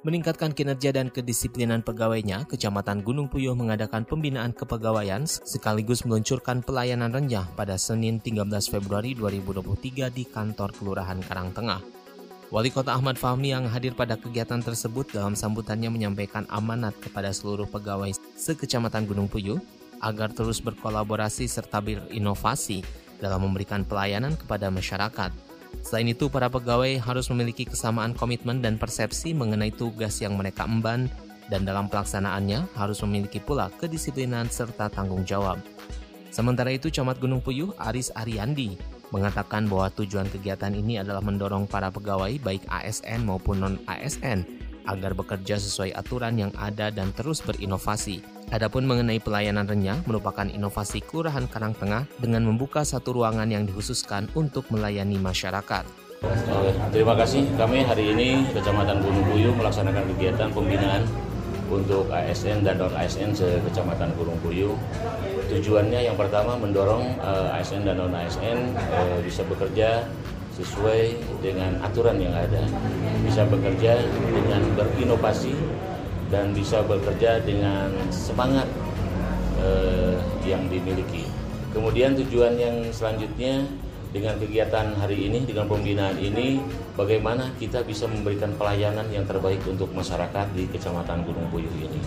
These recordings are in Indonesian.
Meningkatkan kinerja dan kedisiplinan pegawainya, Kecamatan Gunung Puyuh mengadakan pembinaan kepegawaian sekaligus meluncurkan pelayanan renyah pada Senin 13 Februari 2023 di kantor Kelurahan Karangtengah. Wali Kota Ahmad Fahmi yang hadir pada kegiatan tersebut dalam sambutannya menyampaikan amanat kepada seluruh pegawai sekecamatan Gunung Puyuh agar terus berkolaborasi serta berinovasi dalam memberikan pelayanan kepada masyarakat. Selain itu, para pegawai harus memiliki kesamaan komitmen dan persepsi mengenai tugas yang mereka emban dan dalam pelaksanaannya harus memiliki pula kedisiplinan serta tanggung jawab. Sementara itu, Camat Gunung Puyuh Aris Ariandi mengatakan bahwa tujuan kegiatan ini adalah mendorong para pegawai baik ASN maupun non-ASN agar bekerja sesuai aturan yang ada dan terus berinovasi Adapun mengenai pelayanan renyah merupakan inovasi Kelurahan Karangtengah dengan membuka satu ruangan yang dikhususkan untuk melayani masyarakat. Terima kasih. Kami hari ini Kecamatan Gunung Puyuh melaksanakan kegiatan pembinaan untuk ASN dan non ASN se Kecamatan Gunung Puyuh. Tujuannya yang pertama mendorong eh, ASN dan non ASN eh, bisa bekerja sesuai dengan aturan yang ada, bisa bekerja dengan berinovasi dan bisa bekerja dengan semangat eh, yang dimiliki. Kemudian tujuan yang selanjutnya dengan kegiatan hari ini, dengan pembinaan ini, bagaimana kita bisa memberikan pelayanan yang terbaik untuk masyarakat di Kecamatan Gunung Puyuh ini.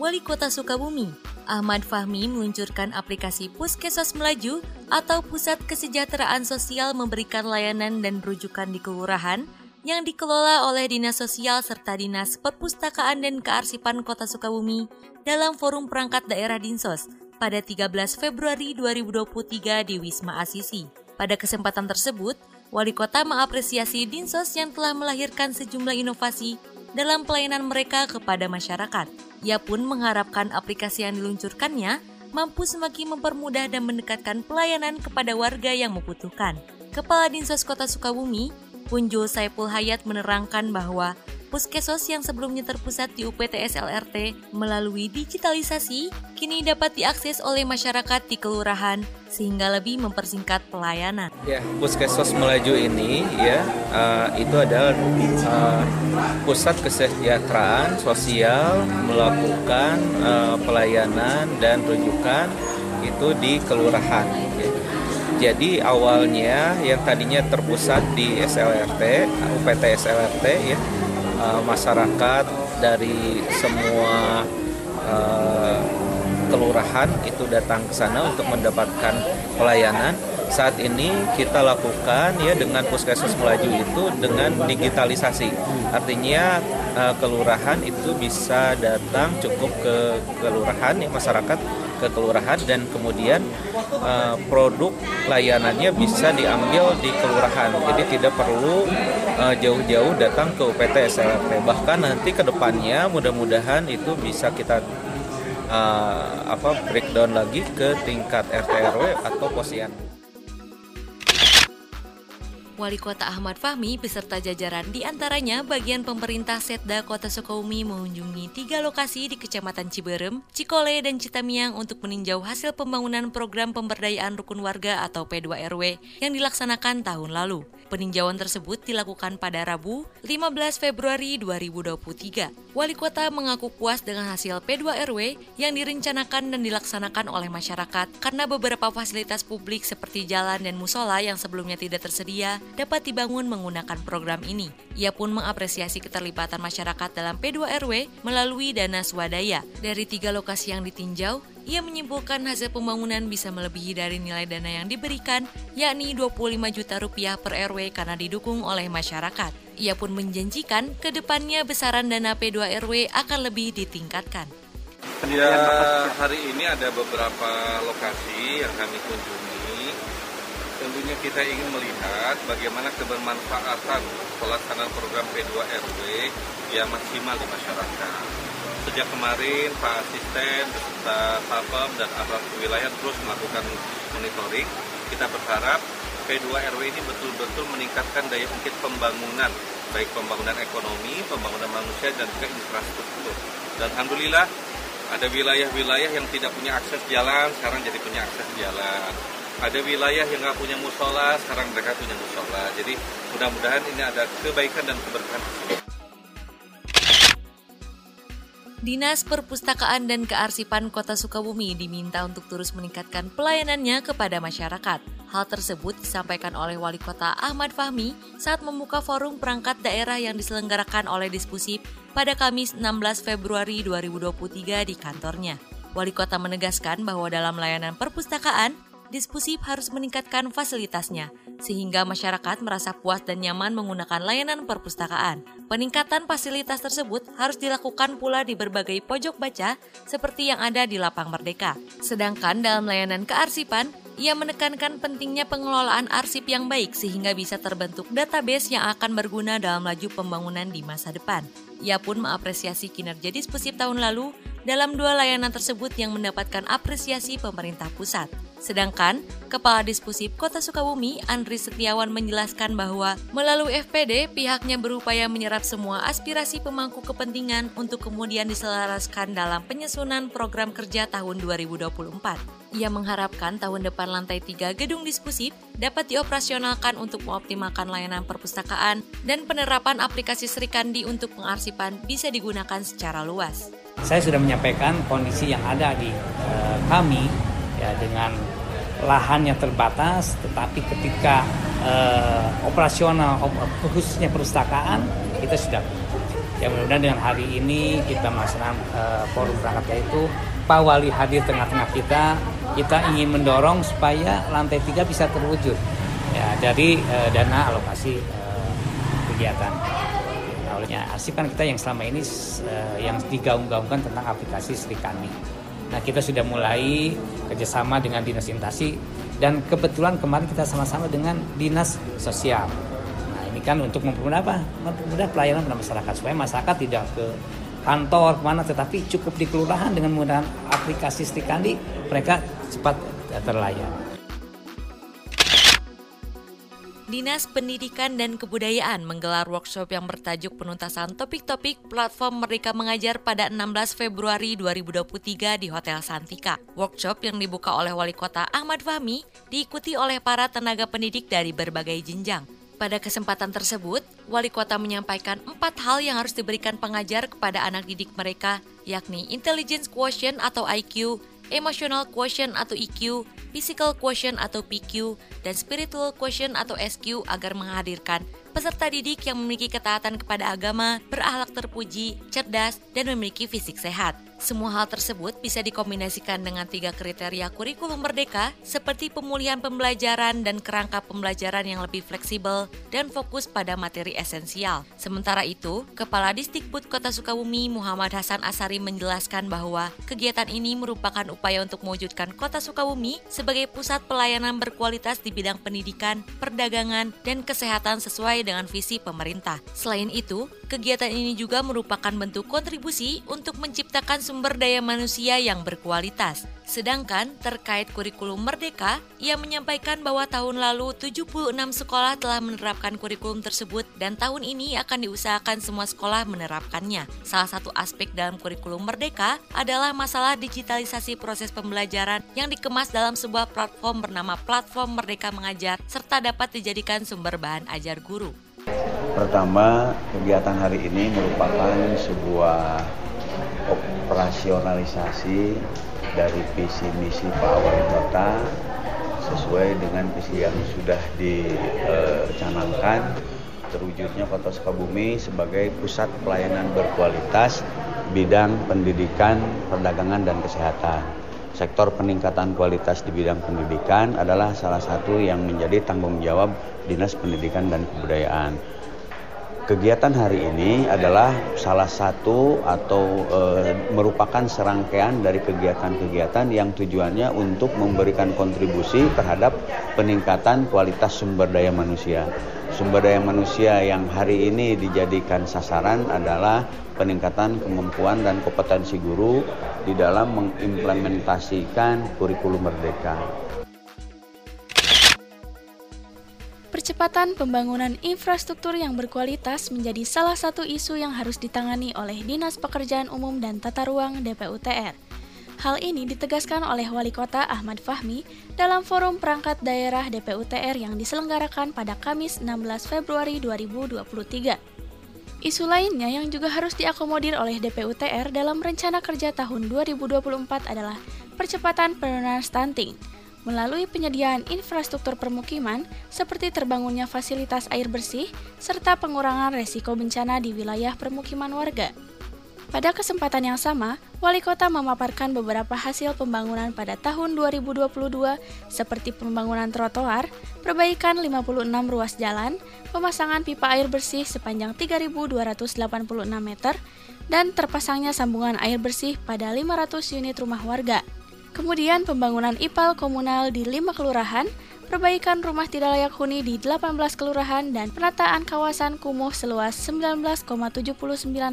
Wali Kota Sukabumi, Ahmad Fahmi meluncurkan aplikasi Puskesos Melaju atau Pusat Kesejahteraan Sosial memberikan layanan dan rujukan di kelurahan yang dikelola oleh Dinas Sosial serta Dinas Perpustakaan dan Kearsipan Kota Sukabumi dalam Forum Perangkat Daerah Dinsos pada 13 Februari 2023 di Wisma Asisi. Pada kesempatan tersebut, Wali Kota mengapresiasi Dinsos yang telah melahirkan sejumlah inovasi dalam pelayanan mereka kepada masyarakat. Ia pun mengharapkan aplikasi yang diluncurkannya mampu semakin mempermudah dan mendekatkan pelayanan kepada warga yang membutuhkan. Kepala Dinsos Kota Sukabumi, Punjo Saipul Hayat menerangkan bahwa Puskesos yang sebelumnya terpusat di UPTS LRT melalui digitalisasi kini dapat diakses oleh masyarakat di kelurahan sehingga lebih mempersingkat pelayanan. Ya, Puskesos Melaju ini ya uh, itu adalah uh, pusat kesejahteraan sosial melakukan uh, pelayanan dan rujukan itu di kelurahan. Ya jadi awalnya yang tadinya terpusat di SLRT, UPT SLRT ya, uh, masyarakat dari semua uh, kelurahan itu datang ke sana untuk mendapatkan pelayanan. Saat ini kita lakukan ya dengan puskesmas melaju itu dengan digitalisasi. Artinya uh, kelurahan itu bisa datang cukup ke kelurahan ya masyarakat ke kelurahan dan kemudian uh, produk layanannya bisa diambil di kelurahan. Jadi tidak perlu uh, jauh-jauh datang ke UPT SLRT. Bahkan nanti ke depannya mudah-mudahan itu bisa kita uh, apa breakdown lagi ke tingkat RT RW atau posyandu. Wali Kota Ahmad Fahmi beserta jajaran di antaranya bagian pemerintah Setda Kota Sukabumi mengunjungi tiga lokasi di Kecamatan Ciberem, Cikole, dan Citamiang untuk meninjau hasil pembangunan program pemberdayaan rukun warga atau P2RW yang dilaksanakan tahun lalu. Peninjauan tersebut dilakukan pada Rabu 15 Februari 2023. Wali kota mengaku puas dengan hasil P2RW yang direncanakan dan dilaksanakan oleh masyarakat karena beberapa fasilitas publik seperti jalan dan musola yang sebelumnya tidak tersedia dapat dibangun menggunakan program ini. Ia pun mengapresiasi keterlibatan masyarakat dalam P2RW melalui dana swadaya. Dari tiga lokasi yang ditinjau, ia menyimpulkan hasil pembangunan bisa melebihi dari nilai dana yang diberikan, yakni 25 juta rupiah per RW karena didukung oleh masyarakat. Ia pun menjanjikan ke depannya besaran dana P2 RW akan lebih ditingkatkan. Ya, hari ini ada beberapa lokasi yang kami kunjungi tentunya kita ingin melihat bagaimana kebermanfaatan pelaksanaan program P2RW yang maksimal di masyarakat. Sejak kemarin Pak Asisten beserta Papem dan aparat wilayah terus melakukan monitoring. Kita berharap P2RW ini betul-betul meningkatkan daya ungkit pembangunan, baik pembangunan ekonomi, pembangunan manusia, dan juga infrastruktur. Dan Alhamdulillah ada wilayah-wilayah yang tidak punya akses jalan, sekarang jadi punya akses jalan ada wilayah yang nggak punya musola, sekarang mereka punya musola. Jadi mudah-mudahan ini ada kebaikan dan keberkahan Dinas Perpustakaan dan Kearsipan Kota Sukabumi diminta untuk terus meningkatkan pelayanannya kepada masyarakat. Hal tersebut disampaikan oleh Wali Kota Ahmad Fahmi saat membuka forum perangkat daerah yang diselenggarakan oleh Dispusip pada Kamis 16 Februari 2023 di kantornya. Wali Kota menegaskan bahwa dalam layanan perpustakaan, Dispusip harus meningkatkan fasilitasnya, sehingga masyarakat merasa puas dan nyaman menggunakan layanan perpustakaan. Peningkatan fasilitas tersebut harus dilakukan pula di berbagai pojok baca, seperti yang ada di Lapang Merdeka. Sedangkan dalam layanan kearsipan, ia menekankan pentingnya pengelolaan arsip yang baik sehingga bisa terbentuk database yang akan berguna dalam laju pembangunan di masa depan. Ia pun mengapresiasi kinerja Dispusip tahun lalu dalam dua layanan tersebut yang mendapatkan apresiasi pemerintah pusat. Sedangkan, Kepala Dispusip Kota Sukabumi, Andri Setiawan menjelaskan bahwa melalui FPD, pihaknya berupaya menyerap semua aspirasi pemangku kepentingan untuk kemudian diselaraskan dalam penyusunan program kerja tahun 2024. Ia mengharapkan tahun depan lantai 3 gedung Dispusip dapat dioperasionalkan untuk mengoptimalkan layanan perpustakaan dan penerapan aplikasi Serikandi untuk pengarsipan bisa digunakan secara luas. Saya sudah menyampaikan kondisi yang ada di uh, kami ya dengan lahan yang terbatas tetapi ketika uh, operasional op, khususnya perpustakaan kita sudah. Ya mudah-mudahan dengan hari ini kita melaksanakan uh, forum perangkat itu Pak Wali hadir tengah-tengah kita. Kita ingin mendorong supaya lantai tiga bisa terwujud. Ya dari uh, dana alokasi uh, kegiatan. Awalnya arsip kan kita yang selama ini uh, yang digaung-gaungkan tentang aplikasi Sri Kami Nah kita sudah mulai kerjasama dengan dinas intasi dan kebetulan kemarin kita sama-sama dengan dinas sosial. Nah ini kan untuk mempermudah apa? Mempermudah pelayanan pada masyarakat supaya masyarakat tidak ke kantor ke mana tetapi cukup di kelurahan dengan menggunakan aplikasi Stikandi mereka cepat terlayani. Dinas Pendidikan dan Kebudayaan menggelar workshop yang bertajuk penuntasan topik-topik platform Merdeka Mengajar pada 16 Februari 2023 di Hotel Santika. Workshop yang dibuka oleh Wali Kota Ahmad Fahmi diikuti oleh para tenaga pendidik dari berbagai jenjang. Pada kesempatan tersebut, Wali Kota menyampaikan empat hal yang harus diberikan pengajar kepada anak didik mereka, yakni intelligence quotient atau IQ, emotional quotient atau EQ, physical quotient atau PQ, dan spiritual quotient atau SQ agar menghadirkan peserta didik yang memiliki ketaatan kepada agama, berakhlak terpuji, cerdas, dan memiliki fisik sehat. Semua hal tersebut bisa dikombinasikan dengan tiga kriteria kurikulum merdeka seperti pemulihan pembelajaran dan kerangka pembelajaran yang lebih fleksibel dan fokus pada materi esensial. Sementara itu, Kepala Distikbud Kota Sukabumi Muhammad Hasan Asari menjelaskan bahwa kegiatan ini merupakan upaya untuk mewujudkan Kota Sukabumi sebagai pusat pelayanan berkualitas di bidang pendidikan, perdagangan, dan kesehatan sesuai dengan visi pemerintah. Selain itu, kegiatan ini juga merupakan bentuk kontribusi untuk menciptakan sumber daya manusia yang berkualitas. Sedangkan terkait kurikulum Merdeka, ia menyampaikan bahwa tahun lalu 76 sekolah telah menerapkan kurikulum tersebut dan tahun ini akan diusahakan semua sekolah menerapkannya. Salah satu aspek dalam kurikulum Merdeka adalah masalah digitalisasi proses pembelajaran yang dikemas dalam sebuah platform bernama Platform Merdeka Mengajar serta dapat dijadikan sumber bahan ajar guru. Pertama, kegiatan hari ini merupakan sebuah operasionalisasi dari visi misi Pak Wali Kota sesuai dengan visi yang sudah dicanangkan terwujudnya Kota Sukabumi sebagai pusat pelayanan berkualitas bidang pendidikan, perdagangan, dan kesehatan. Sektor peningkatan kualitas di bidang pendidikan adalah salah satu yang menjadi tanggung jawab Dinas Pendidikan dan Kebudayaan Kegiatan hari ini adalah salah satu atau e, merupakan serangkaian dari kegiatan-kegiatan yang tujuannya untuk memberikan kontribusi terhadap peningkatan kualitas sumber daya manusia. Sumber daya manusia yang hari ini dijadikan sasaran adalah peningkatan kemampuan dan kompetensi guru di dalam mengimplementasikan kurikulum merdeka. Percepatan pembangunan infrastruktur yang berkualitas menjadi salah satu isu yang harus ditangani oleh Dinas Pekerjaan Umum dan Tata Ruang DPUTR. Hal ini ditegaskan oleh Wali Kota Ahmad Fahmi dalam forum perangkat daerah DPUTR yang diselenggarakan pada Kamis 16 Februari 2023. Isu lainnya yang juga harus diakomodir oleh DPUTR dalam rencana kerja tahun 2024 adalah percepatan penurunan stunting – melalui penyediaan infrastruktur permukiman seperti terbangunnya fasilitas air bersih serta pengurangan resiko bencana di wilayah permukiman warga. Pada kesempatan yang sama, Wali Kota memaparkan beberapa hasil pembangunan pada tahun 2022 seperti pembangunan trotoar, perbaikan 56 ruas jalan, pemasangan pipa air bersih sepanjang 3.286 meter, dan terpasangnya sambungan air bersih pada 500 unit rumah warga. Kemudian pembangunan IPAL komunal di 5 kelurahan, perbaikan rumah tidak layak huni di 18 kelurahan, dan penataan kawasan kumuh seluas 19,79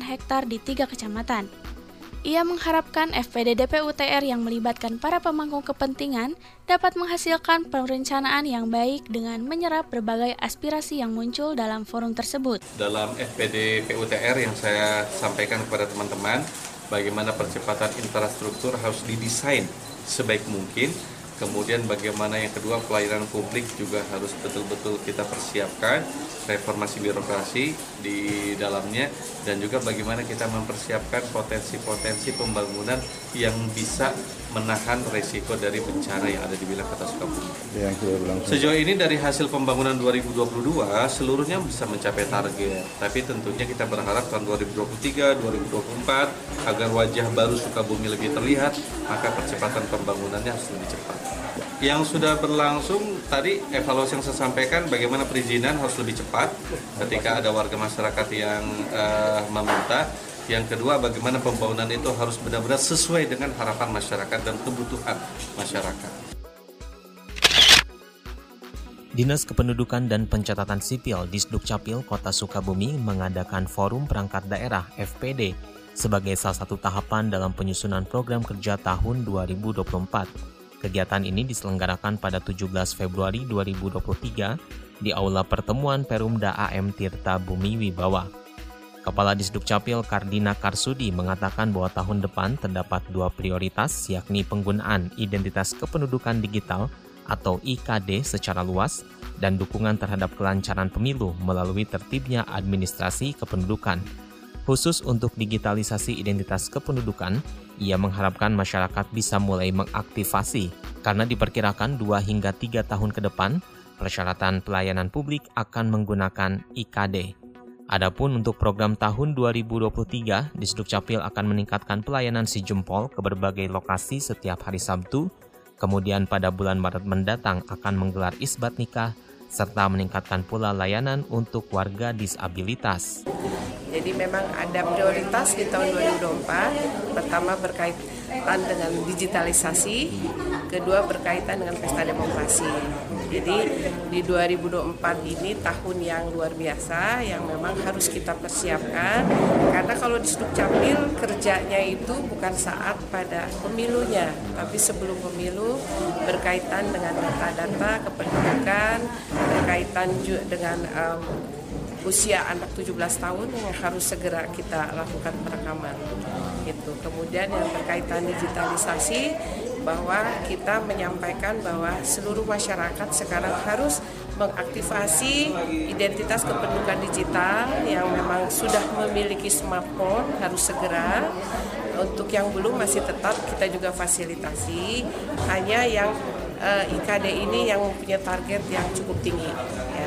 hektar di tiga kecamatan. Ia mengharapkan FPD DPUTR yang melibatkan para pemangku kepentingan dapat menghasilkan perencanaan yang baik dengan menyerap berbagai aspirasi yang muncul dalam forum tersebut. Dalam FPD PUTR yang saya sampaikan kepada teman-teman, bagaimana percepatan infrastruktur harus didesain sebaik mungkin. Kemudian bagaimana yang kedua pelayanan publik juga harus betul-betul kita persiapkan reformasi birokrasi di dalamnya dan juga bagaimana kita mempersiapkan potensi-potensi pembangunan yang bisa menahan resiko dari bencana yang ada di wilayah Kota Sukabumi. Sejauh ini dari hasil pembangunan 2022 seluruhnya bisa mencapai target, tapi tentunya kita berharap tahun 2023, 2024 agar wajah baru Sukabumi lebih terlihat, maka percepatan pembangunannya harus lebih cepat. Yang sudah berlangsung tadi evaluasi yang saya sampaikan bagaimana perizinan harus lebih cepat ketika ada warga masyarakat yang uh, meminta yang kedua, bagaimana pembangunan itu harus benar-benar sesuai dengan harapan masyarakat dan kebutuhan masyarakat. Dinas Kependudukan dan Pencatatan Sipil Disduk Capil Kota Sukabumi mengadakan Forum Perangkat Daerah FPD sebagai salah satu tahapan dalam penyusunan program kerja tahun 2024. Kegiatan ini diselenggarakan pada 17 Februari 2023 di Aula Pertemuan Perumda AM Tirta Bumi Wibawa. Kepala Disduk Capil Kardina Karsudi mengatakan bahwa tahun depan terdapat dua prioritas yakni penggunaan identitas kependudukan digital atau IKD secara luas dan dukungan terhadap kelancaran pemilu melalui tertibnya administrasi kependudukan. Khusus untuk digitalisasi identitas kependudukan, ia mengharapkan masyarakat bisa mulai mengaktifasi karena diperkirakan 2 hingga 3 tahun ke depan persyaratan pelayanan publik akan menggunakan IKD. Adapun untuk program tahun 2023, Disduk Capil akan meningkatkan pelayanan si jempol ke berbagai lokasi setiap hari Sabtu, kemudian pada bulan Maret mendatang akan menggelar isbat nikah, serta meningkatkan pula layanan untuk warga disabilitas. Jadi memang ada prioritas di tahun 2024, pertama berkaitan dengan digitalisasi, kedua berkaitan dengan pesta demokrasi. Jadi di 2024 ini tahun yang luar biasa yang memang harus kita persiapkan karena kalau di Capil kerjanya itu bukan saat pada pemilunya tapi sebelum pemilu berkaitan dengan data-data kependudukan berkaitan juga dengan um, usia anak 17 tahun yang harus segera kita lakukan perekaman gitu. Kemudian yang berkaitan digitalisasi bahwa kita menyampaikan bahwa seluruh masyarakat sekarang harus mengaktifasi identitas kependudukan digital yang memang sudah memiliki smartphone harus segera untuk yang belum masih tetap kita juga fasilitasi hanya yang eh, IKD ini yang mempunyai target yang cukup tinggi ya.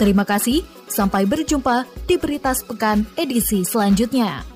Terima kasih, sampai berjumpa di Berita Sepekan edisi selanjutnya.